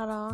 Ta-da.